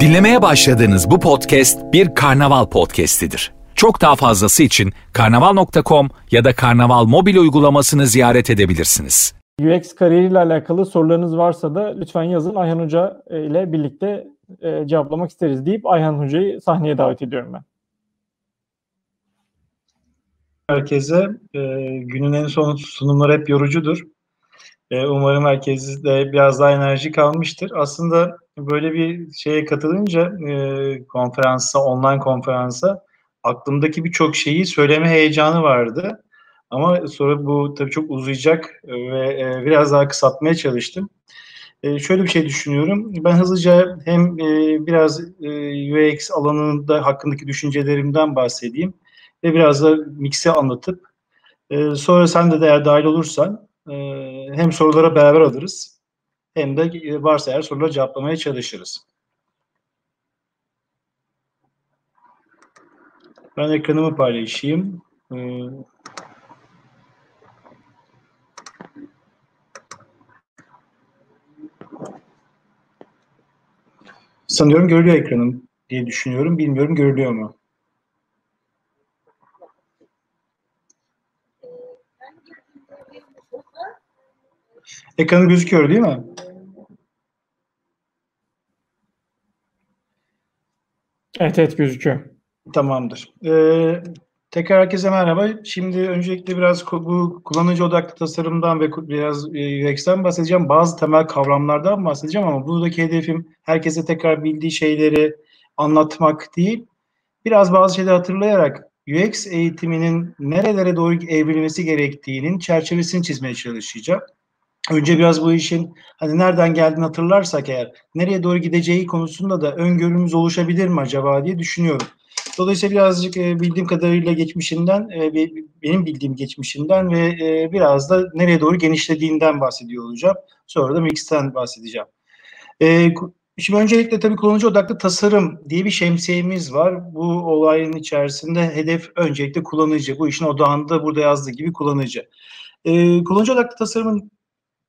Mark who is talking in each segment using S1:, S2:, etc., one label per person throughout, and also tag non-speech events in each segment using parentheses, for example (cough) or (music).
S1: Dinlemeye başladığınız bu podcast bir karnaval podcastidir. Çok daha fazlası için karnaval.com ya da karnaval mobil uygulamasını ziyaret edebilirsiniz.
S2: UX kariyeriyle alakalı sorularınız varsa da lütfen yazın. Ayhan Hoca ile birlikte e, cevaplamak isteriz deyip Ayhan Hoca'yı sahneye davet ediyorum ben.
S3: Herkese e, günün en son sunumları hep yorucudur. E, umarım herkes biraz daha enerji kalmıştır. Aslında böyle bir şeye katılınca e, konferansa, online konferansa aklımdaki birçok şeyi söyleme heyecanı vardı. Ama sonra bu tabii çok uzayacak ve e, biraz daha kısaltmaya çalıştım. Şöyle bir şey düşünüyorum. Ben hızlıca hem biraz UX alanında hakkındaki düşüncelerimden bahsedeyim ve biraz da mix'i anlatıp sonra sen de eğer dahil olursan hem sorulara beraber alırız hem de e, varsa eğer soruları cevaplamaya çalışırız. Ben ekranımı paylaşayım. Ee, sanıyorum görülüyor ekranım diye düşünüyorum. Bilmiyorum görülüyor mu? Ekranı gözüküyor değil mi?
S2: Evet evet gözüküyor.
S3: Tamamdır. Ee, tekrar herkese merhaba. Şimdi öncelikle biraz bu kullanıcı odaklı tasarımdan ve biraz e, UX'ten bahsedeceğim. Bazı temel kavramlardan bahsedeceğim ama buradaki hedefim herkese tekrar bildiği şeyleri anlatmak değil. Biraz bazı şeyleri hatırlayarak UX eğitiminin nerelere doğru evrilmesi gerektiğinin çerçevesini çizmeye çalışacağım. Önce biraz bu işin hani nereden geldiğini hatırlarsak eğer nereye doğru gideceği konusunda da öngörümüz oluşabilir mi acaba diye düşünüyorum. Dolayısıyla birazcık bildiğim kadarıyla geçmişinden, benim bildiğim geçmişinden ve biraz da nereye doğru genişlediğinden bahsediyor olacağım. Sonra da Mix'ten bahsedeceğim. Şimdi öncelikle tabii kullanıcı odaklı tasarım diye bir şemsiyemiz var. Bu olayın içerisinde hedef öncelikle kullanıcı. Bu işin odağında burada yazdığı gibi kullanıcı. Kullanıcı odaklı tasarımın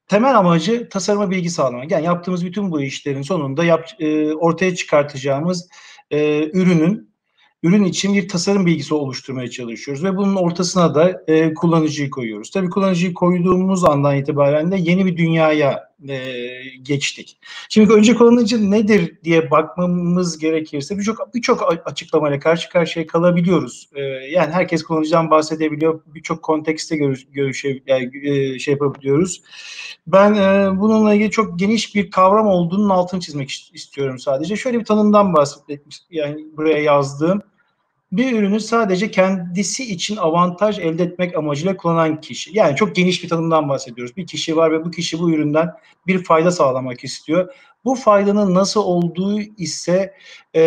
S3: temel amacı tasarıma bilgi sağlamak. Yani yaptığımız bütün bu işlerin sonunda yap, e, ortaya çıkartacağımız e, ürünün ürün için bir tasarım bilgisi oluşturmaya çalışıyoruz ve bunun ortasına da e, kullanıcıyı koyuyoruz. Tabii kullanıcıyı koyduğumuz andan itibaren de yeni bir dünyaya e, geçtik. Şimdi önce kullanıcı nedir diye bakmamız gerekirse birçok birçok açıklamayla karşı karşıya kalabiliyoruz. E, yani herkes kullanıcıdan bahsedebiliyor. Birçok kontekste görüş, görüşe, yani, e, şey yapabiliyoruz. Ben e, bununla ilgili çok geniş bir kavram olduğunun altını çizmek istiyorum sadece. Şöyle bir tanımdan bahsetmek yani buraya yazdığım bir ürünü sadece kendisi için avantaj elde etmek amacıyla kullanan kişi. Yani çok geniş bir tanımdan bahsediyoruz. Bir kişi var ve bu kişi bu üründen bir fayda sağlamak istiyor. Bu faydanın nasıl olduğu ise e,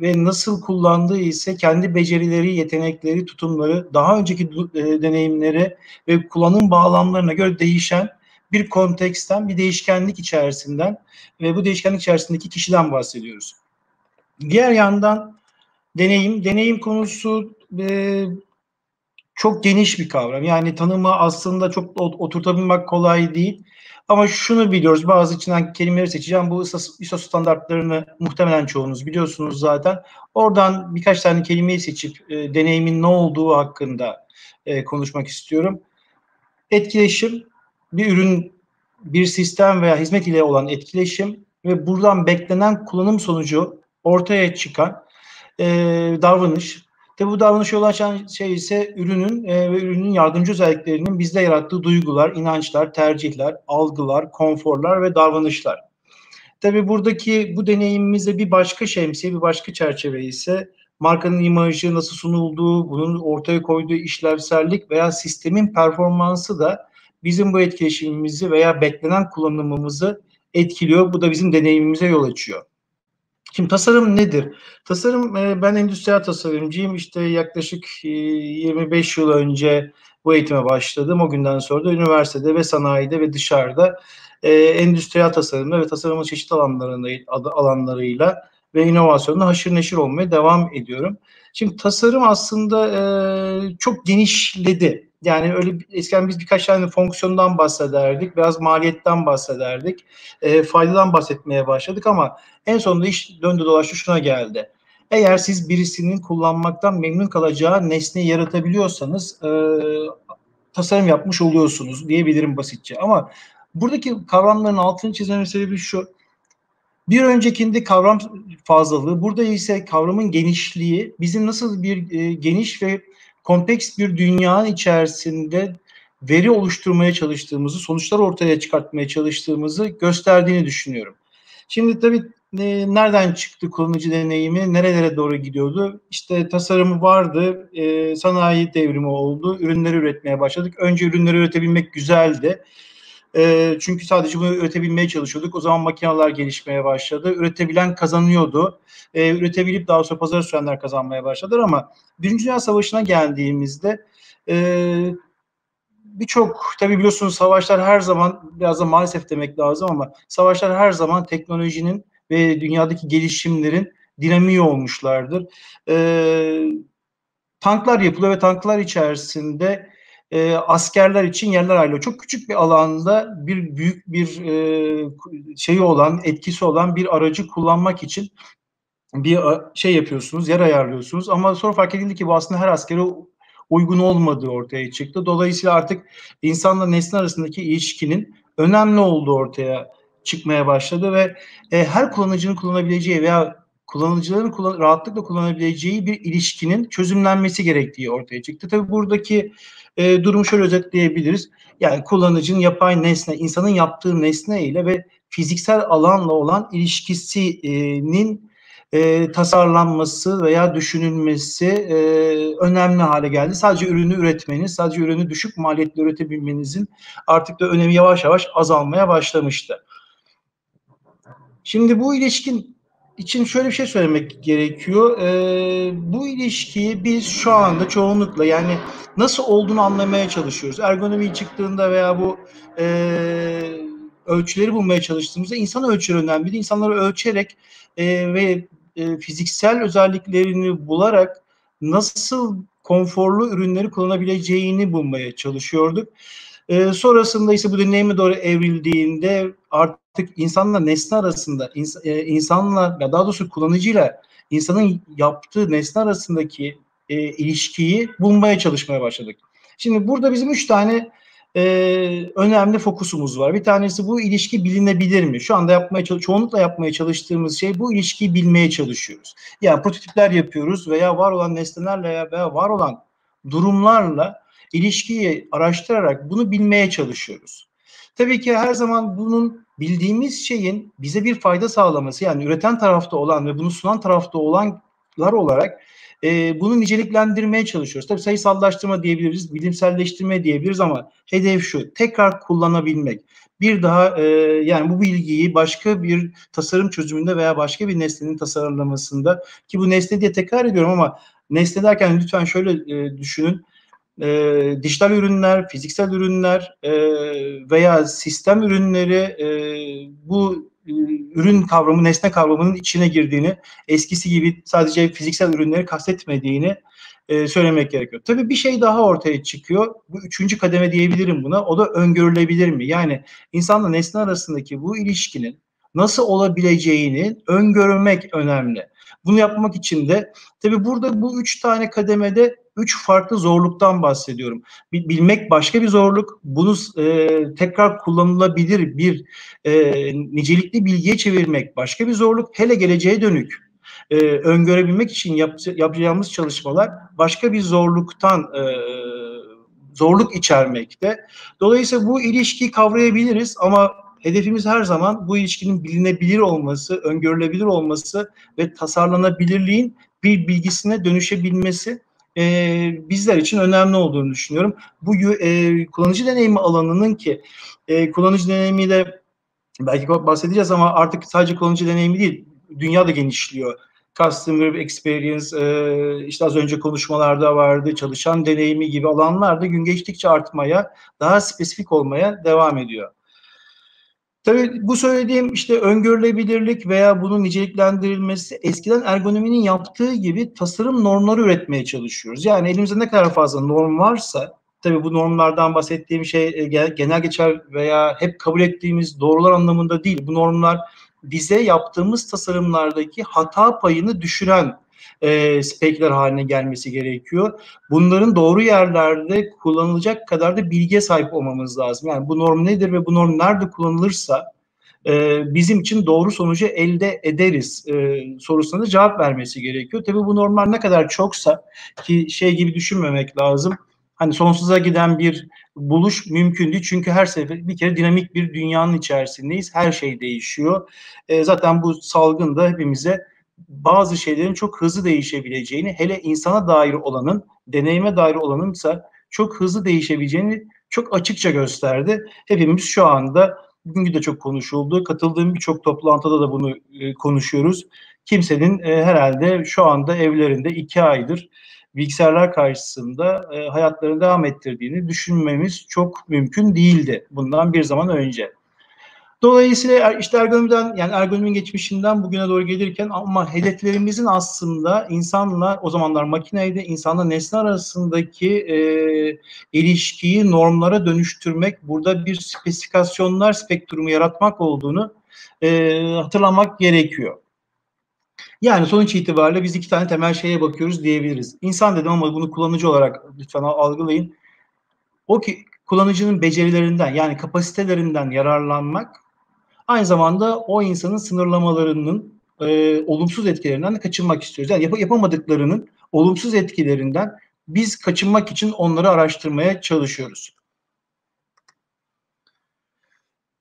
S3: ve nasıl kullandığı ise kendi becerileri, yetenekleri, tutumları, daha önceki e, deneyimleri ve kullanım bağlamlarına göre değişen bir konteksten, bir değişkenlik içerisinden ve bu değişkenlik içerisindeki kişiden bahsediyoruz. Diğer yandan deneyim, deneyim konusu e, çok geniş bir kavram. Yani tanımı aslında çok oturtabilmek kolay değil. Ama şunu biliyoruz, bazı içinden kelimeleri seçeceğim. Bu ISO standartlarını muhtemelen çoğunuz biliyorsunuz zaten. Oradan birkaç tane kelimeyi seçip e, deneyimin ne olduğu hakkında e, konuşmak istiyorum. Etkileşim, bir ürün, bir sistem veya hizmet ile olan etkileşim ve buradan beklenen kullanım sonucu ortaya çıkan e, davranış. Tabi bu davranış yol açan şey ise ürünün e, ve ürünün yardımcı özelliklerinin bizde yarattığı duygular, inançlar, tercihler, algılar, konforlar ve davranışlar. Tabi buradaki bu deneyimimizde bir başka şemsiye, bir başka çerçeve ise markanın imajı nasıl sunulduğu, bunun ortaya koyduğu işlevsellik veya sistemin performansı da bizim bu etkileşimimizi veya beklenen kullanımımızı etkiliyor. Bu da bizim deneyimimize yol açıyor. Şimdi tasarım nedir? Tasarım e, ben endüstriyel tasarımcıyım. İşte yaklaşık 25 e, yıl önce bu eğitime başladım. O günden sonra da üniversitede ve sanayide ve dışarıda e, endüstriyel tasarımda ve tasarımın çeşitli alanlarında alanlarıyla ve inovasyonla haşır neşir olmaya devam ediyorum. Şimdi tasarım aslında çok genişledi. Yani öyle eskiden biz birkaç tane fonksiyondan bahsederdik, biraz maliyetten bahsederdik, e, faydadan bahsetmeye başladık ama en sonunda iş döndü dolaştı şuna geldi. Eğer siz birisinin kullanmaktan memnun kalacağı nesneyi yaratabiliyorsanız e, tasarım yapmış oluyorsunuz diyebilirim basitçe. Ama buradaki kavramların altını çizmemin sebebi şu. Bir öncekinde kavram fazlalığı, burada ise kavramın genişliği bizim nasıl bir e, geniş ve kompleks bir dünyanın içerisinde veri oluşturmaya çalıştığımızı, sonuçlar ortaya çıkartmaya çalıştığımızı gösterdiğini düşünüyorum. Şimdi tabii e, nereden çıktı kullanıcı deneyimi, nerelere doğru gidiyordu? İşte tasarımı vardı, e, sanayi devrimi oldu, ürünleri üretmeye başladık. Önce ürünleri üretebilmek güzeldi. E, çünkü sadece bunu üretebilmeye çalışıyorduk. O zaman makineler gelişmeye başladı. Üretebilen kazanıyordu. E, üretebilip daha sonra pazara sürenler kazanmaya başladılar ama Birinci Dünya Savaşı'na geldiğimizde e, birçok tabii biliyorsunuz savaşlar her zaman biraz da maalesef demek lazım ama savaşlar her zaman teknolojinin ve dünyadaki gelişimlerin dinamiği olmuşlardır. E, tanklar yapılıyor ve tanklar içerisinde e, askerler için yerler ayrılıyor. Çok küçük bir alanda bir büyük bir e, şeyi olan, etkisi olan bir aracı kullanmak için bir şey yapıyorsunuz, yer ayarlıyorsunuz. Ama sonra fark edildi ki bu aslında her askere uygun olmadığı ortaya çıktı. Dolayısıyla artık insanla nesne arasındaki ilişkinin önemli olduğu ortaya çıkmaya başladı ve e, her kullanıcının kullanabileceği veya kullanıcıların kullan rahatlıkla kullanabileceği bir ilişkinin çözümlenmesi gerektiği ortaya çıktı. Tabii buradaki e, durumu şöyle özetleyebiliriz. Yani kullanıcının yapay nesne, insanın yaptığı nesne ile ve fiziksel alanla olan ilişkisinin e, tasarlanması veya düşünülmesi e, önemli hale geldi. Sadece ürünü üretmeniz, sadece ürünü düşük maliyetle üretebilmenizin artık da önemi yavaş yavaş azalmaya başlamıştı. Şimdi bu ilişkin için şöyle bir şey söylemek gerekiyor. Ee, bu ilişkiyi biz şu anda çoğunlukla yani nasıl olduğunu anlamaya çalışıyoruz. Ergonomi çıktığında veya bu e, ölçüleri bulmaya çalıştığımızda insan ölçüleri önemli. İnsanları ölçerek e, ve e, fiziksel özelliklerini bularak nasıl konforlu ürünleri kullanabileceğini bulmaya çalışıyorduk. E, sonrasında ise bu deneyime doğru evrildiğinde artık insanla nesne arasında, ins, e, insanla ya daha doğrusu kullanıcıyla insanın yaptığı nesne arasındaki e, ilişkiyi bulmaya çalışmaya başladık. Şimdi burada bizim üç tane e, önemli fokusumuz var. Bir tanesi bu ilişki bilinebilir mi? Şu anda yapmaya çoğunlukla yapmaya çalıştığımız şey bu ilişkiyi bilmeye çalışıyoruz. Yani prototipler yapıyoruz veya var olan nesnelerle veya var olan durumlarla ilişkiyi araştırarak bunu bilmeye çalışıyoruz. Tabii ki her zaman bunun bildiğimiz şeyin bize bir fayda sağlaması yani üreten tarafta olan ve bunu sunan tarafta olanlar olarak e, bunu niceliklendirmeye çalışıyoruz. Tabii sayısallaştırma diyebiliriz, bilimselleştirme diyebiliriz ama hedef şu tekrar kullanabilmek. Bir daha e, yani bu bilgiyi başka bir tasarım çözümünde veya başka bir nesnenin tasarlamasında ki bu nesne diye tekrar ediyorum ama nesne derken lütfen şöyle e, düşünün e, dijital ürünler, fiziksel ürünler e, veya sistem ürünleri e, bu e, ürün kavramı, nesne kavramının içine girdiğini, eskisi gibi sadece fiziksel ürünleri kastetmediğini e, söylemek gerekiyor. Tabii bir şey daha ortaya çıkıyor. Bu üçüncü kademe diyebilirim buna. O da öngörülebilir mi? Yani insanla nesne arasındaki bu ilişkinin nasıl olabileceğini öngörmek önemli. Bunu yapmak için de tabii burada bu üç tane kademede üç farklı zorluktan bahsediyorum. Bilmek başka bir zorluk. Bunu e, tekrar kullanılabilir bir e, nicelikli bilgiye çevirmek başka bir zorluk. Hele geleceğe dönük e, öngörebilmek için yap, yapacağımız çalışmalar başka bir zorluktan e, zorluk içermekte. Dolayısıyla bu ilişkiyi kavrayabiliriz ama hedefimiz her zaman bu ilişkinin bilinebilir olması, öngörülebilir olması ve tasarlanabilirliğin bir bilgisine dönüşebilmesi e, bizler için önemli olduğunu düşünüyorum. Bu e, kullanıcı deneyimi alanının ki e, kullanıcı deneyimiyle belki bahsedeceğiz ama artık sadece kullanıcı deneyimi değil, dünya da genişliyor. Customer experience, e, işte az önce konuşmalarda vardı, çalışan deneyimi gibi alanlarda gün geçtikçe artmaya, daha spesifik olmaya devam ediyor. Tabii bu söylediğim işte öngörülebilirlik veya bunun niceliklendirilmesi eskiden ergonominin yaptığı gibi tasarım normları üretmeye çalışıyoruz. Yani elimizde ne kadar fazla norm varsa Tabii bu normlardan bahsettiğim şey e, genel geçer veya hep kabul ettiğimiz doğrular anlamında değil. Bu normlar bize yaptığımız tasarımlardaki hata payını düşüren e, spekler haline gelmesi gerekiyor. Bunların doğru yerlerde kullanılacak kadar da bilgiye sahip olmamız lazım. Yani bu norm nedir ve bu norm nerede kullanılırsa e, bizim için doğru sonucu elde ederiz e, sorusuna da cevap vermesi gerekiyor. Tabii bu normlar ne kadar çoksa ki şey gibi düşünmemek lazım. Hani sonsuza giden bir buluş mümkün değil. Çünkü her sefer bir kere dinamik bir dünyanın içerisindeyiz. Her şey değişiyor. E, zaten bu salgın da hepimize bazı şeylerin çok hızlı değişebileceğini, hele insana dair olanın, deneyime dair olanın ise çok hızlı değişebileceğini çok açıkça gösterdi. Hepimiz şu anda bugünkü de çok konuşuldu. Katıldığım birçok toplantıda da bunu e, konuşuyoruz. Kimsenin e, herhalde şu anda evlerinde iki aydır bilgisayarlar karşısında e, hayatlarını devam ettirdiğini düşünmemiz çok mümkün değildi bundan bir zaman önce. Dolayısıyla er, işte ergonomiden yani ergonominin geçmişinden bugüne doğru gelirken ama hedeflerimizin aslında insanla o zamanlar makineydi insanla nesne arasındaki e, ilişkiyi normlara dönüştürmek, burada bir spesifikasyonlar spektrumu yaratmak olduğunu e, hatırlamak gerekiyor. Yani sonuç itibariyle biz iki tane temel şeye bakıyoruz diyebiliriz. İnsan dedim ama bunu kullanıcı olarak lütfen algılayın. O ki kullanıcının becerilerinden yani kapasitelerinden yararlanmak Aynı zamanda o insanın sınırlamalarının e, olumsuz etkilerinden de kaçınmak istiyoruz. Yani yap- yapamadıklarının olumsuz etkilerinden biz kaçınmak için onları araştırmaya çalışıyoruz.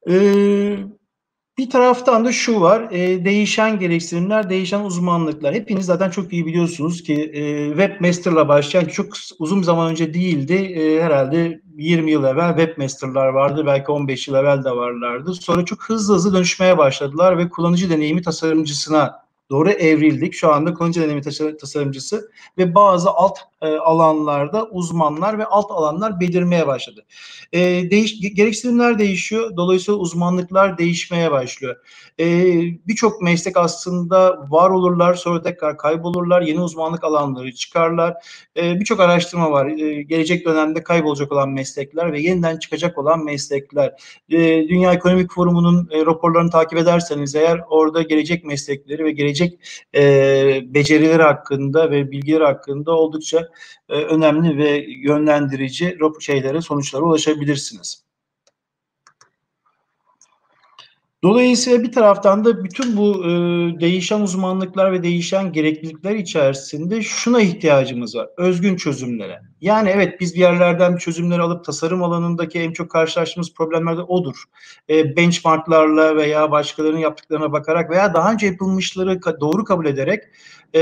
S3: Ee, bir taraftan da şu var, e, değişen gereksinimler, değişen uzmanlıklar. Hepiniz zaten çok iyi biliyorsunuz ki e, Webmaster'la başlayan çok uzun zaman önce değildi. E, herhalde 20 yıl evvel Webmaster'lar vardı, belki 15 yıl evvel de varlardı. Sonra çok hızlı hızlı dönüşmeye başladılar ve kullanıcı deneyimi tasarımcısına doğru evrildik. Şu anda kullanıcı deneyimi tasarımcısı ve bazı alt e, alanlarda uzmanlar ve alt alanlar belirmeye başladı. E, değiş, gereksinimler değişiyor. Dolayısıyla uzmanlıklar değişmeye başlıyor. E, Birçok meslek aslında var olurlar sonra tekrar kaybolurlar. Yeni uzmanlık alanları çıkarlar. E, Birçok araştırma var. E, gelecek dönemde kaybolacak olan meslekler ve yeniden çıkacak olan meslekler. E, Dünya Ekonomik Forumu'nun e, raporlarını takip ederseniz eğer orada gelecek meslekleri ve gelecek e, becerileri hakkında ve bilgileri hakkında oldukça e, önemli ve yönlendirici şeylere, sonuçlara ulaşabilirsiniz. Dolayısıyla bir taraftan da bütün bu e, değişen uzmanlıklar ve değişen gereklilikler içerisinde şuna ihtiyacımız var. Özgün çözümlere. Yani evet biz bir yerlerden çözümleri alıp tasarım alanındaki en çok karşılaştığımız problemler de odur. E, benchmarklarla veya başkalarının yaptıklarına bakarak veya daha önce yapılmışları doğru kabul ederek e,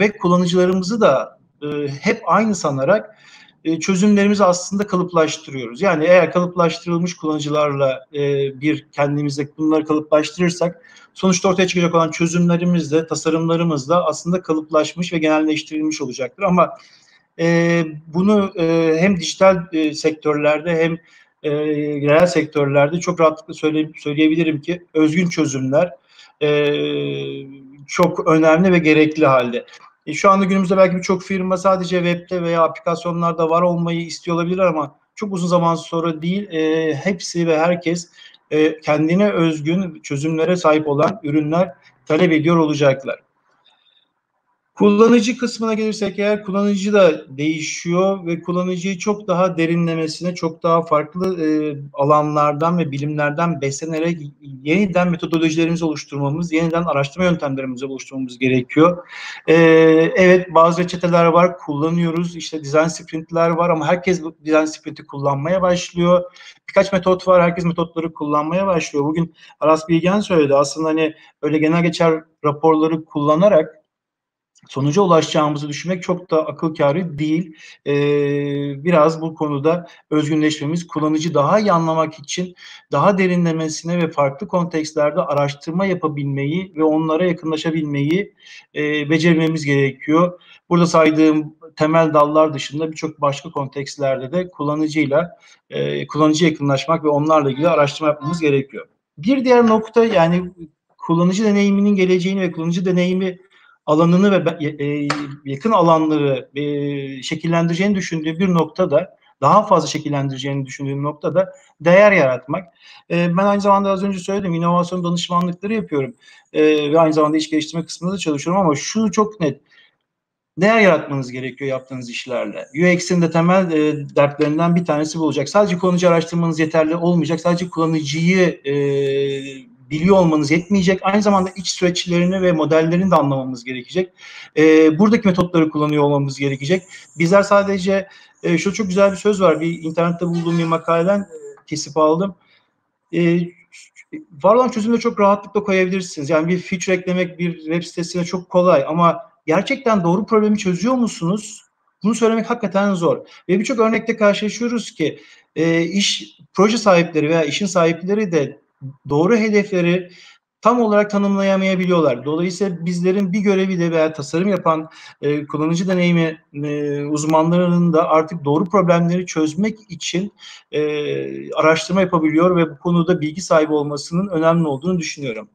S3: ve kullanıcılarımızı da e, hep aynı sanarak e, çözümlerimizi aslında kalıplaştırıyoruz. Yani eğer kalıplaştırılmış kullanıcılarla e, bir kendimize bunları kalıplaştırırsak sonuçta ortaya çıkacak olan çözümlerimiz de tasarımlarımız da aslında kalıplaşmış ve genelleştirilmiş olacaktır. Ama e, bunu hem dijital sektörlerde hem e, reel sektörlerde çok rahatlıkla söyle, söyleyebilirim ki özgün çözümler çok önemli ve gerekli halde. E, şu anda günümüzde belki birçok firma sadece webde veya aplikasyonlarda var olmayı istiyor olabilir ama çok uzun zaman sonra değil e, hepsi ve herkes e, kendine özgün çözümlere sahip olan ürünler talep ediyor olacaklar. Kullanıcı kısmına gelirsek eğer kullanıcı da değişiyor ve kullanıcıyı çok daha derinlemesine, çok daha farklı e, alanlardan ve bilimlerden beslenerek yeniden metodolojilerimizi oluşturmamız, yeniden araştırma yöntemlerimizi oluşturmamız gerekiyor. E, evet bazı reçeteler var, kullanıyoruz. İşte design sprintler var ama herkes design sprinti kullanmaya başlıyor. Birkaç metot var, herkes metotları kullanmaya başlıyor. Bugün Aras Bilgen söyledi aslında hani öyle genel geçer raporları kullanarak sonuca ulaşacağımızı düşünmek çok da akıl kârı değil. Ee, biraz bu konuda özgünleşmemiz, kullanıcı daha iyi anlamak için daha derinlemesine ve farklı kontekstlerde araştırma yapabilmeyi ve onlara yakınlaşabilmeyi e, becermemiz gerekiyor. Burada saydığım temel dallar dışında birçok başka kontekstlerde de kullanıcıyla e, kullanıcıya yakınlaşmak ve onlarla ilgili araştırma yapmamız gerekiyor. Bir diğer nokta yani kullanıcı deneyiminin geleceğini ve kullanıcı deneyimi alanını ve e, yakın alanları e, şekillendireceğini düşündüğü bir nokta da daha fazla şekillendireceğini düşündüğüm noktada değer yaratmak. E, ben aynı zamanda az önce söyledim inovasyon danışmanlıkları yapıyorum e, ve aynı zamanda iş geliştirme kısmında da çalışıyorum ama şu çok net değer yaratmanız gerekiyor yaptığınız işlerle. UX'in de temel e, dertlerinden bir tanesi bu olacak. Sadece kullanıcı araştırmanız yeterli olmayacak. Sadece kullanıcıyı e, biliyor olmanız yetmeyecek. Aynı zamanda iç süreçlerini ve modellerini de anlamamız gerekecek. E, buradaki metotları kullanıyor olmamız gerekecek. Bizler sadece e, şu çok güzel bir söz var. Bir internette bulduğum bir makaleden e, kesip aldım. E, var olan çözümü çok rahatlıkla koyabilirsiniz. Yani bir feature eklemek bir web sitesine çok kolay ama gerçekten doğru problemi çözüyor musunuz? Bunu söylemek hakikaten zor. Ve birçok örnekte karşılaşıyoruz ki e, iş proje sahipleri veya işin sahipleri de doğru hedefleri tam olarak tanımlayamayabiliyorlar. Dolayısıyla bizlerin bir görevi de veya tasarım yapan e, kullanıcı deneyimi e, uzmanlarının da artık doğru problemleri çözmek için e, araştırma yapabiliyor ve bu konuda bilgi sahibi olmasının önemli olduğunu düşünüyorum.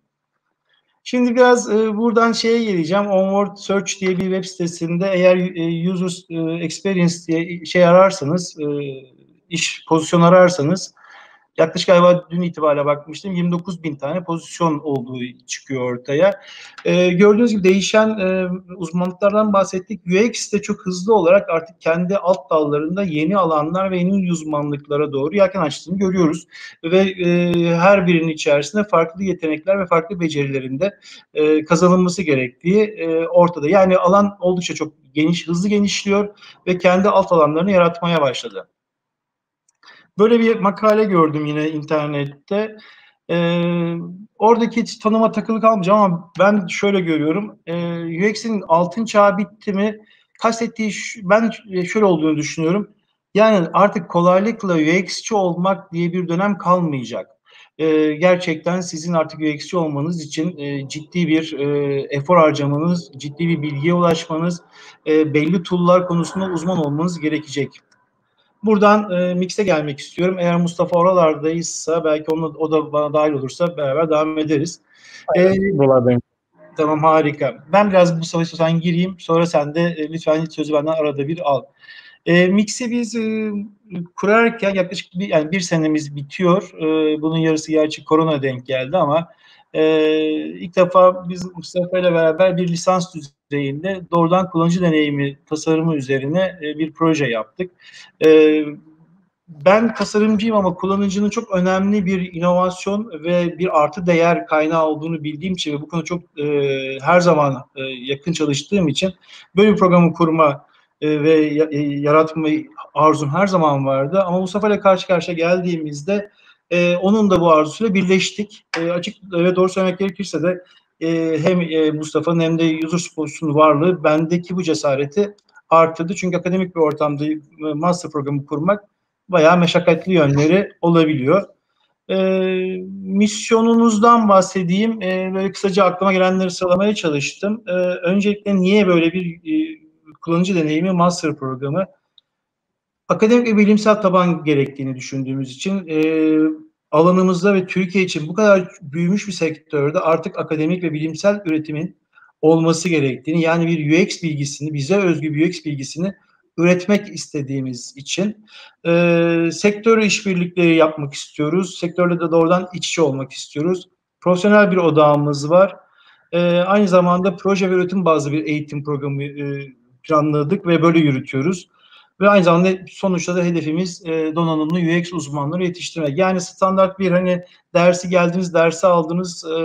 S3: Şimdi biraz e, buradan şeye geleceğim. Onward Search diye bir web sitesinde eğer e, user e, experience diye şey ararsanız, e, iş pozisyon ararsanız Yaklaşık galiba dün itibariyle bakmıştım 29 bin tane pozisyon olduğu çıkıyor ortaya. E, gördüğünüz gibi değişen e, uzmanlıklardan bahsettik. UX de çok hızlı olarak artık kendi alt dallarında yeni alanlar ve yeni uzmanlıklara doğru yelken açtığını görüyoruz. Ve e, her birinin içerisinde farklı yetenekler ve farklı becerilerinde e, kazanılması gerektiği e, ortada. Yani alan oldukça çok geniş, hızlı genişliyor ve kendi alt alanlarını yaratmaya başladı. Böyle bir makale gördüm yine internette. Ee, oradaki tanıma takılı kalmayacağım ama ben şöyle görüyorum. Ee, UX'in altın çağı bitti mi? Kastettiği ben şöyle olduğunu düşünüyorum. Yani artık kolaylıkla UX'çi olmak diye bir dönem kalmayacak. Ee, gerçekten sizin artık UX'çi olmanız için e, ciddi bir e, efor harcamanız, ciddi bir bilgiye ulaşmanız, e, belli tool'lar konusunda uzman olmanız gerekecek. Buradan e, Mix'e gelmek istiyorum. Eğer Mustafa oralardaysa belki onu, o da bana dahil olursa beraber devam ederiz.
S2: Aynen,
S3: ee, Tamam harika. Ben biraz Mustafa istiyorsan gireyim. Sonra sen de e, lütfen sözü benden arada bir al. E, Mix'i biz e, kurarken yaklaşık bir, yani bir senemiz bitiyor. E, bunun yarısı gerçi korona denk geldi ama e, ilk defa biz Mustafa ile beraber bir lisans düzeyinde doğrudan kullanıcı deneyimi tasarımı üzerine e, bir proje yaptık. E, ben tasarımcıyım ama kullanıcının çok önemli bir inovasyon ve bir artı değer kaynağı olduğunu bildiğim için ve bu konu çok e, her zaman e, yakın çalıştığım için böyle bir programı kurma e, ve e, yaratma arzum her zaman vardı. Ama Mustafa ile karşı karşıya geldiğimizde e, onun da bu arzusuyla birleştik. E, açık ve doğru söylemek gerekirse de e, hem e, Mustafa'nın hem de user sportsunun varlığı bendeki bu cesareti arttırdı. Çünkü akademik bir ortamda e, master programı kurmak bayağı meşakkatli yönleri olabiliyor. E, misyonunuzdan bahsedeyim. E, böyle kısaca aklıma gelenleri sıralamaya çalıştım. E, öncelikle niye böyle bir e, kullanıcı deneyimi master programı akademik ve bilimsel taban gerektiğini düşündüğümüz için e, alanımızda ve Türkiye için bu kadar büyümüş bir sektörde artık akademik ve bilimsel üretimin olması gerektiğini yani bir UX bilgisini, bize özgü bir UX bilgisini üretmek istediğimiz için e, sektör işbirlikleri yapmak istiyoruz. Sektörle de doğrudan iç içe olmak istiyoruz. Profesyonel bir odağımız var. E, aynı zamanda proje ve üretim bazlı bir eğitim programı e, planladık ve böyle yürütüyoruz. Ve aynı zamanda sonuçta da hedefimiz e, donanımlı UX uzmanları yetiştirmek. Yani standart bir hani dersi geldiniz, dersi aldınız e,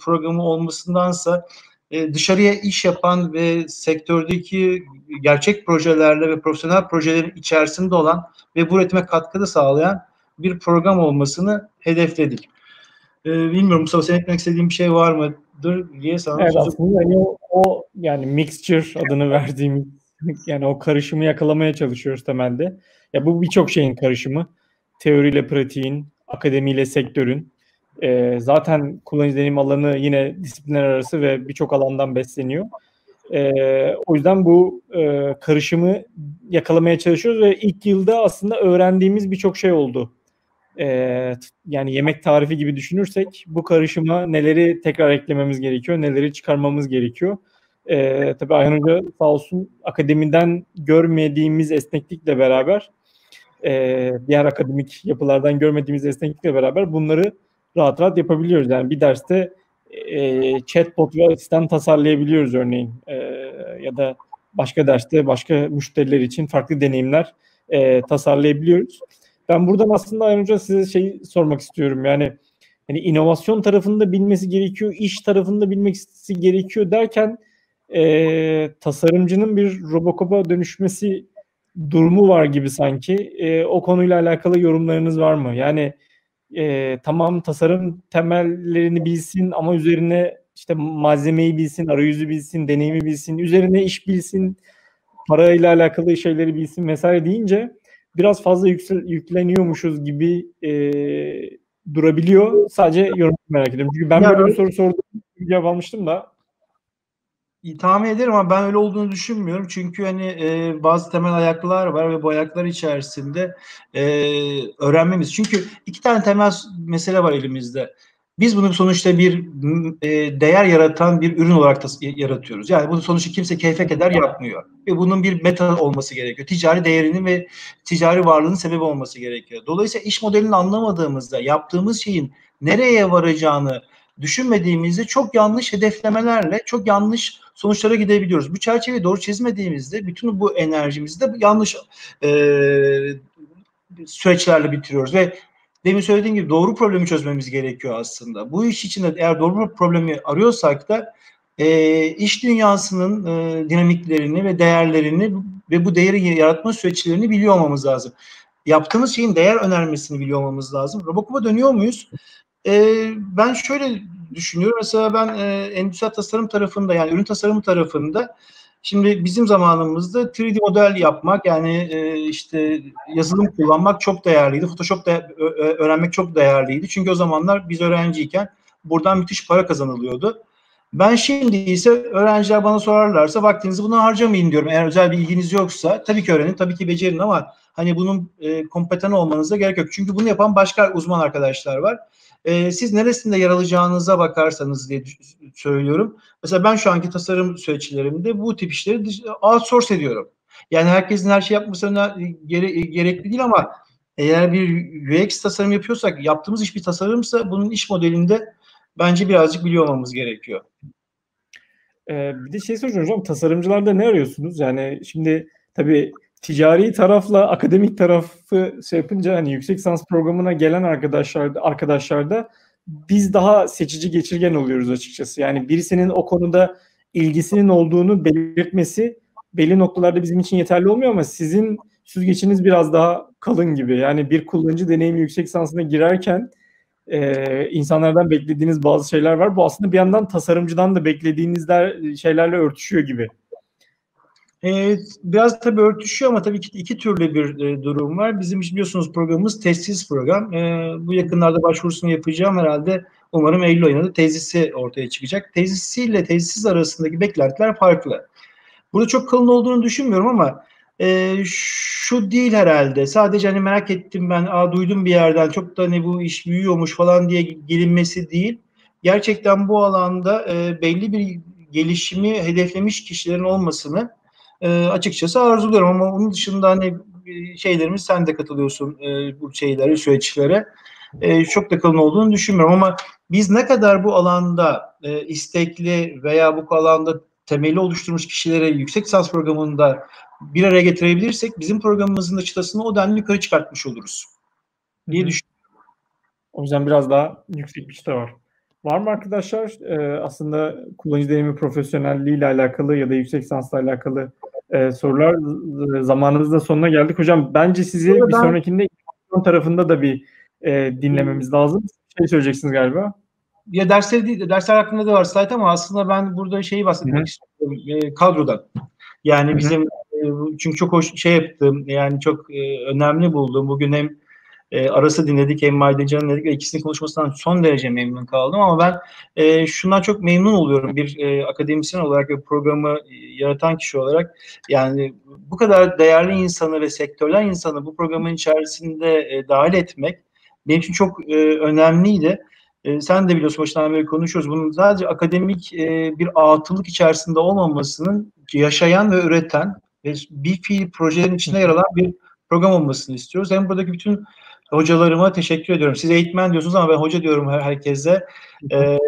S3: programı olmasındansa e, dışarıya iş yapan ve sektördeki gerçek projelerle ve profesyonel projelerin içerisinde olan ve bu üretime katkıda sağlayan bir program olmasını hedefledik. E, bilmiyorum Mustafa senin eklemek istediğin bir şey var mıdır diye sana
S2: Evet aslında yani o, o yani mixture adını verdiğimiz (laughs) yani o karışımı yakalamaya çalışıyoruz temelde. Ya bu birçok şeyin karışımı. Teoriyle pratiğin, akademiyle sektörün. E, zaten kullanıcı deneyim alanı yine disiplinler arası ve birçok alandan besleniyor. E, o yüzden bu e, karışımı yakalamaya çalışıyoruz ve ilk yılda aslında öğrendiğimiz birçok şey oldu. E, yani yemek tarifi gibi düşünürsek bu karışıma neleri tekrar eklememiz gerekiyor, neleri çıkarmamız gerekiyor. E, tabii Ayhan Hoca sağ olsun akademiden görmediğimiz esneklikle beraber e, diğer akademik yapılardan görmediğimiz esneklikle beraber bunları rahat rahat yapabiliyoruz. Yani bir derste e, chatbot ve asistan tasarlayabiliyoruz örneğin e, ya da başka derste başka müşteriler için farklı deneyimler e, tasarlayabiliyoruz. Ben buradan aslında ayrıca size şey sormak istiyorum yani hani inovasyon tarafında bilmesi gerekiyor, iş tarafında bilmesi gerekiyor derken e, tasarımcının bir Robocop'a dönüşmesi durumu var gibi sanki. E, o konuyla alakalı yorumlarınız var mı? Yani e, tamam tasarım temellerini bilsin ama üzerine işte malzemeyi bilsin, arayüzü bilsin, deneyimi bilsin, üzerine iş bilsin, parayla alakalı şeyleri bilsin vesaire deyince biraz fazla yüksel, yükleniyormuşuz gibi e, durabiliyor. Sadece yorum merak ediyorum. Çünkü ben ya böyle bir soru sordum, cevap almıştım da
S3: tahmin ederim ama ben öyle olduğunu düşünmüyorum. Çünkü hani e, bazı temel ayaklar var ve bu ayaklar içerisinde e, öğrenmemiz. Çünkü iki tane temel mesele var elimizde. Biz bunu sonuçta bir e, değer yaratan bir ürün olarak da yaratıyoruz. Yani bunu sonuçta kimse keyfe keder yapmıyor. Ve bunun bir meta olması gerekiyor. Ticari değerinin ve ticari varlığının sebebi olması gerekiyor. Dolayısıyla iş modelini anlamadığımızda yaptığımız şeyin nereye varacağını düşünmediğimizde çok yanlış hedeflemelerle çok yanlış sonuçlara gidebiliyoruz. Bu çerçeveyi doğru çizmediğimizde bütün bu enerjimizi de yanlış e, süreçlerle bitiriyoruz ve demin söylediğim gibi doğru problemi çözmemiz gerekiyor aslında. Bu iş için de eğer doğru problemi arıyorsak da e, iş dünyasının e, dinamiklerini ve değerlerini ve bu değeri yaratma süreçlerini biliyor olmamız lazım. Yaptığımız şeyin değer önermesini biliyor olmamız lazım. Robocop'a dönüyor muyuz? E, ben şöyle düşünüyorum. Mesela ben e, endüstri tasarım tarafında yani ürün tasarımı tarafında Şimdi bizim zamanımızda 3D model yapmak yani e, işte yazılım kullanmak çok değerliydi. Photoshop da öğrenmek çok değerliydi. Çünkü o zamanlar biz öğrenciyken buradan müthiş para kazanılıyordu. Ben şimdi ise öğrenciler bana sorarlarsa vaktinizi buna harcamayın diyorum. Eğer özel bir ilginiz yoksa tabii ki öğrenin, tabii ki becerin ama hani bunun e, kompetan olmanıza gerek yok. Çünkü bunu yapan başka uzman arkadaşlar var. E, siz neresinde yer alacağınıza bakarsanız diye söylüyorum. Mesela ben şu anki tasarım süreçlerimde bu tip işleri outsource ediyorum. Yani herkesin her şey yapmasına gere, gerekli değil ama eğer bir UX tasarım yapıyorsak, yaptığımız iş bir tasarımsa bunun iş modelinde bence birazcık biliyor olmamız gerekiyor.
S2: Ee, bir de şey soracağım hocam, tasarımcılarda ne arıyorsunuz? Yani şimdi tabii ticari tarafla akademik tarafı şey yapınca hani yüksek lisans programına gelen arkadaşlar arkadaşlarda biz daha seçici geçirgen oluyoruz açıkçası. Yani birisinin o konuda ilgisinin olduğunu belirtmesi belli noktalarda bizim için yeterli olmuyor ama sizin süzgeçiniz biraz daha kalın gibi. Yani bir kullanıcı deneyimi yüksek lisansına girerken e, insanlardan beklediğiniz bazı şeyler var. Bu aslında bir yandan tasarımcıdan da beklediğiniz şeylerle örtüşüyor gibi.
S3: E, biraz tabii örtüşüyor ama tabii iki, iki türlü bir e, durum var. Bizim biliyorsunuz programımız tesis program. E, bu yakınlarda başvurusunu yapacağım herhalde. Umarım Eylül ayında tezisi ortaya çıkacak. Tezisiyle tezisiz arasındaki beklentiler farklı. Burada çok kalın olduğunu düşünmüyorum ama e, şu değil herhalde. Sadece hani merak ettim ben, aa duydum bir yerden çok da hani bu iş büyüyormuş falan diye gelinmesi değil. Gerçekten bu alanda e, belli bir gelişimi hedeflemiş kişilerin olmasını e, açıkçası arzuluyorum ama onun dışında hani e, şeylerimiz sen de katılıyorsun e, bu şeylere, süreçlere. E, çok da kalın olduğunu düşünmüyorum ama biz ne kadar bu alanda e, istekli veya bu alanda temeli oluşturmuş kişilere yüksek lisans programında bir araya getirebilirsek bizim programımızın da çıtasını o denli yukarı çıkartmış oluruz diye düşünüyorum.
S2: O yüzden biraz daha yüksek bir çıta var. Var mı arkadaşlar e, aslında kullanıcı deneyimi profesyonelliği ile alakalı ya da yüksek lisansla alakalı e, sorular zamanımızın da sonuna geldik. Hocam bence sizi ben... bir sonrakinde tarafında da bir e, dinlememiz lazım. Şey söyleyeceksiniz galiba.
S3: Ya dersleri değil, dersler hakkında da var slide ama aslında ben burada şeyi bahsetmek Hı-hı. istiyorum. E, kadrodan. Yani Hı-hı. bizim e, çünkü çok hoş şey yaptım. Yani çok e, önemli buldum. Bugün hem e, arası dinledik hem Maydecan'ın dedik ve ikisinin konuşmasından son derece memnun kaldım ama ben e, şundan çok memnun oluyorum bir e, akademisyen olarak ve programı e, yaratan kişi olarak yani bu kadar değerli insanı ve sektörler insanı bu programın içerisinde e, dahil etmek benim için çok e, önemliydi. E, sen de biliyorsun başından beri konuşuyoruz. Bunun sadece akademik e, bir atıllık içerisinde olmamasının yaşayan ve üreten ve bir fiil projelerin içinde yer alan bir program olmasını istiyoruz. Hem buradaki bütün hocalarıma teşekkür ediyorum. Siz eğitmen diyorsunuz ama ben hoca diyorum herkese. Ee,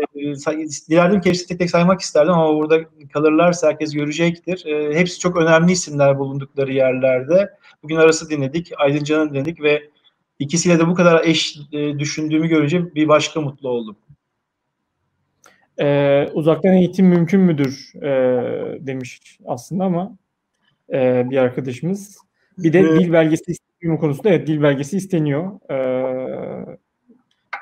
S3: dilerdim ki tek tek saymak isterdim ama burada kalırlarsa herkes görecektir. Ee, hepsi çok önemli isimler bulundukları yerlerde. Bugün arası dinledik, Aydın Can'ı dinledik ve ikisiyle de bu kadar eş e, düşündüğümü görünce bir başka mutlu oldum.
S2: Ee, uzaktan eğitim mümkün müdür e, demiş aslında ama e, bir arkadaşımız. Bir de dil belgesi isteniyor konusunda evet dil belgesi isteniyor. Ee,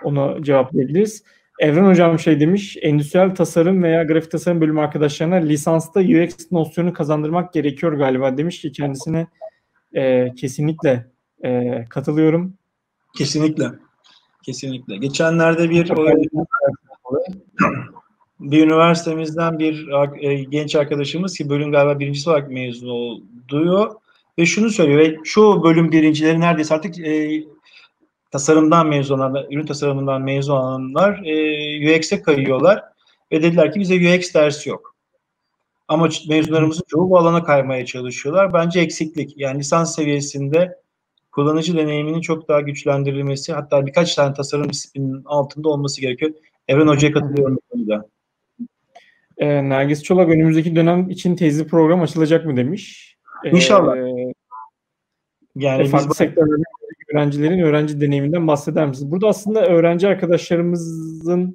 S2: ona cevaplayabiliriz. Evren Hocam şey demiş, endüstriyel tasarım veya grafik tasarım bölümü arkadaşlarına lisansta UX nosyonu kazandırmak gerekiyor galiba demiş ki kendisine e, kesinlikle e, katılıyorum.
S3: Kesinlikle. Kesinlikle. Geçenlerde bir bir üniversitemizden bir e, genç arkadaşımız ki bölüm galiba birincisi olarak mezun oluyor ve şunu söylüyor ve şu bölüm birincileri neredeyse artık e, tasarımdan mezun olanlar, ürün tasarımından mezun olanlar e, UX'e kayıyorlar ve dediler ki bize UX dersi yok. Ama mezunlarımızın çoğu bu alana kaymaya çalışıyorlar. Bence eksiklik. Yani lisans seviyesinde kullanıcı deneyiminin çok daha güçlendirilmesi hatta birkaç tane tasarım disiplinin altında olması gerekiyor. Evren Hoca'ya katılıyorum bu konuda.
S2: E, Nergis Çolak önümüzdeki dönem için tezli program açılacak mı demiş.
S3: İnşallah. E,
S2: yani farklı biz... sektörlerde öğrencilerin öğrenci deneyiminden bahseder misiniz? Burada aslında öğrenci arkadaşlarımızın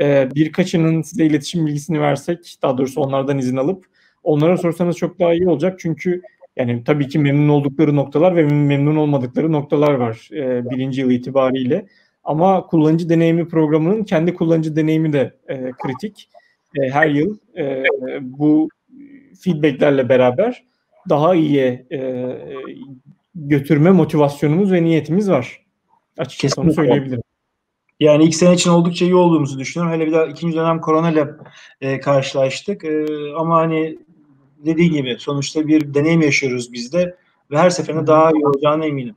S2: e, birkaçının size iletişim bilgisini versek, daha doğrusu onlardan izin alıp onlara sorsanız çok daha iyi olacak. Çünkü yani tabii ki memnun oldukları noktalar ve memnun olmadıkları noktalar var e, birinci yıl itibariyle. Ama kullanıcı deneyimi programının kendi kullanıcı deneyimi de e, kritik. E, her yıl e, bu feedbacklerle beraber daha iyiye e, götürme motivasyonumuz ve niyetimiz var. Açıkçası onu söyleyebilirim.
S3: Yani ilk sene için oldukça iyi olduğumuzu düşünüyorum. Hele bir daha ikinci dönem korona ile e, karşılaştık. E, ama hani dediği gibi sonuçta bir deneyim yaşıyoruz biz de ve her seferinde daha iyi olacağına eminim.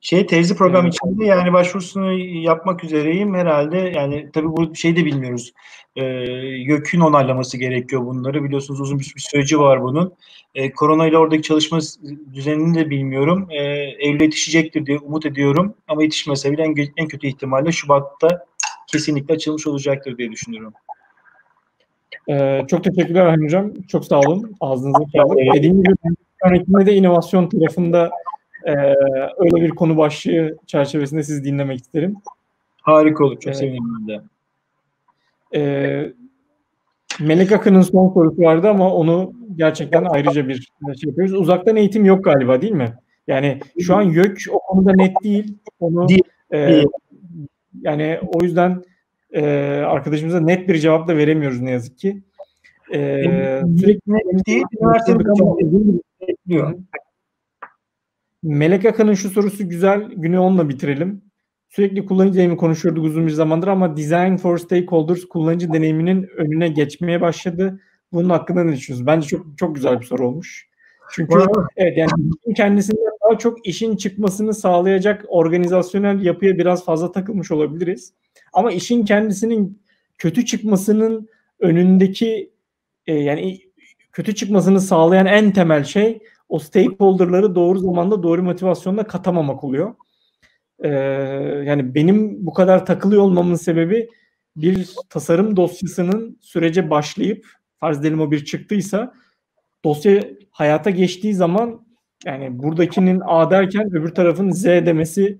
S3: Şey tezli program evet. içinde yani başvurusunu yapmak üzereyim herhalde. Yani tabii bu şey de bilmiyoruz. Ee, YÖK'ün onaylaması gerekiyor bunları. Biliyorsunuz uzun bir, bir süreci var bunun. Ee, korona ile oradaki çalışma düzenini de bilmiyorum. Ee, Eylül'e yetişecektir diye umut ediyorum. Ama yetişmese bile en, en kötü ihtimalle Şubat'ta kesinlikle açılmış olacaktır diye düşünüyorum.
S2: Ee, çok teşekkürler Hocam. Çok sağ olun. Ağzınıza sağlık. Dediğim gibi sonrakinde de inovasyon tarafında e, öyle bir konu başlığı çerçevesinde sizi dinlemek isterim.
S3: Harika olur. Çok ee, sevinirim ben de.
S2: E, Melek Akın'ın son sorusu vardı ama onu gerçekten ayrıca bir şey yapıyoruz. Uzaktan eğitim yok galiba değil mi? Yani şu an YÖK o konuda net değil. Onu değil. E, yani o yüzden e, arkadaşımıza net bir cevap da veremiyoruz ne yazık ki. E, sürekli net değil. Üniversite Melek Akın'ın şu sorusu güzel. Günü onunla bitirelim. Sürekli kullanıcı deneyimi konuşuyorduk uzun bir zamandır ama Design for Stakeholders kullanıcı deneyiminin önüne geçmeye başladı. Bunun hakkında ne düşünüyorsunuz? Bence çok çok güzel bir soru olmuş. Çünkü evet yani kendisinden daha çok işin çıkmasını sağlayacak organizasyonel yapıya biraz fazla takılmış olabiliriz. Ama işin kendisinin kötü çıkmasının önündeki e, yani kötü çıkmasını sağlayan en temel şey o stakeholder'ları doğru zamanda doğru motivasyonla katamamak oluyor. Ee, yani benim bu kadar takılıyor olmamın sebebi bir tasarım dosyasının sürece başlayıp farz edelim o bir çıktıysa dosya hayata geçtiği zaman yani buradakinin A derken öbür tarafın Z demesi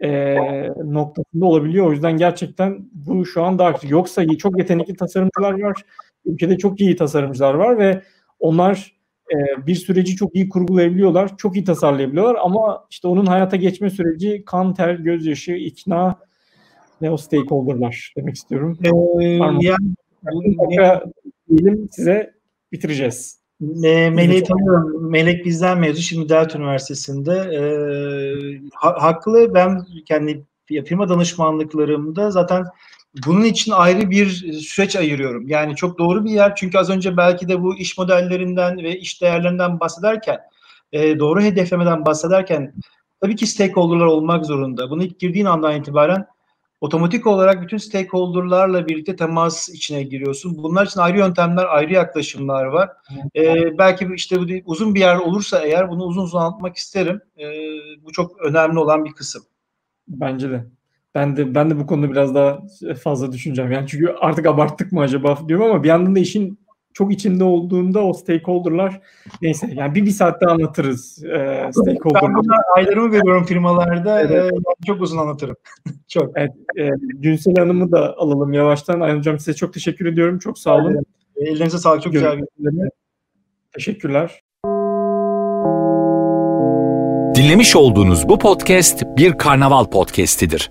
S2: e, noktasında olabiliyor. O yüzden gerçekten bu şu an daha yoksa çok yetenekli tasarımcılar var. Ülkede çok iyi tasarımcılar var ve onlar e, bir süreci çok iyi kurgulayabiliyorlar, çok iyi tasarlayabiliyorlar ama işte onun hayata geçme süreci kan, ter, gözyaşı, ikna ne o stakeholder'lar demek istiyorum. Ee, yani, diyelim size bitireceğiz.
S3: E, Melek'i tanıyorum. Melek bizden mezun. Şimdi Delta Üniversitesi'nde. E, ha, haklı. Ben kendi firma danışmanlıklarımda zaten bunun için ayrı bir süreç ayırıyorum. Yani çok doğru bir yer çünkü az önce belki de bu iş modellerinden ve iş değerlerinden bahsederken e, doğru hedeflemeden bahsederken tabii ki stakeholder'lar olmak zorunda. Bunu ilk girdiğin andan itibaren otomatik olarak bütün stakeholder'larla birlikte temas içine giriyorsun. Bunlar için ayrı yöntemler, ayrı yaklaşımlar var. Ee, belki işte bu uzun bir yer olursa eğer bunu uzun uzun anlatmak isterim. Ee, bu çok önemli olan bir kısım.
S2: Bence de. Ben de ben de bu konuda biraz daha fazla düşüneceğim. Yani çünkü artık abarttık mı acaba diyorum ama bir yandan da işin çok içinde olduğunda o stakeholder'lar neyse yani bir, bir saatte anlatırız e,
S3: stakeholder'lar. Ben aylarımı veriyorum firmalarda evet. e, çok uzun anlatırım. (laughs) çok.
S2: Evet, e, Günsel Hanım'ı da alalım yavaştan. Ayhan Hocam size çok teşekkür ediyorum. Çok sağ olun. Evet.
S3: Ellerinize sağlık. Çok güzel bir
S2: Teşekkürler.
S1: Dinlemiş olduğunuz bu podcast bir karnaval podcastidir.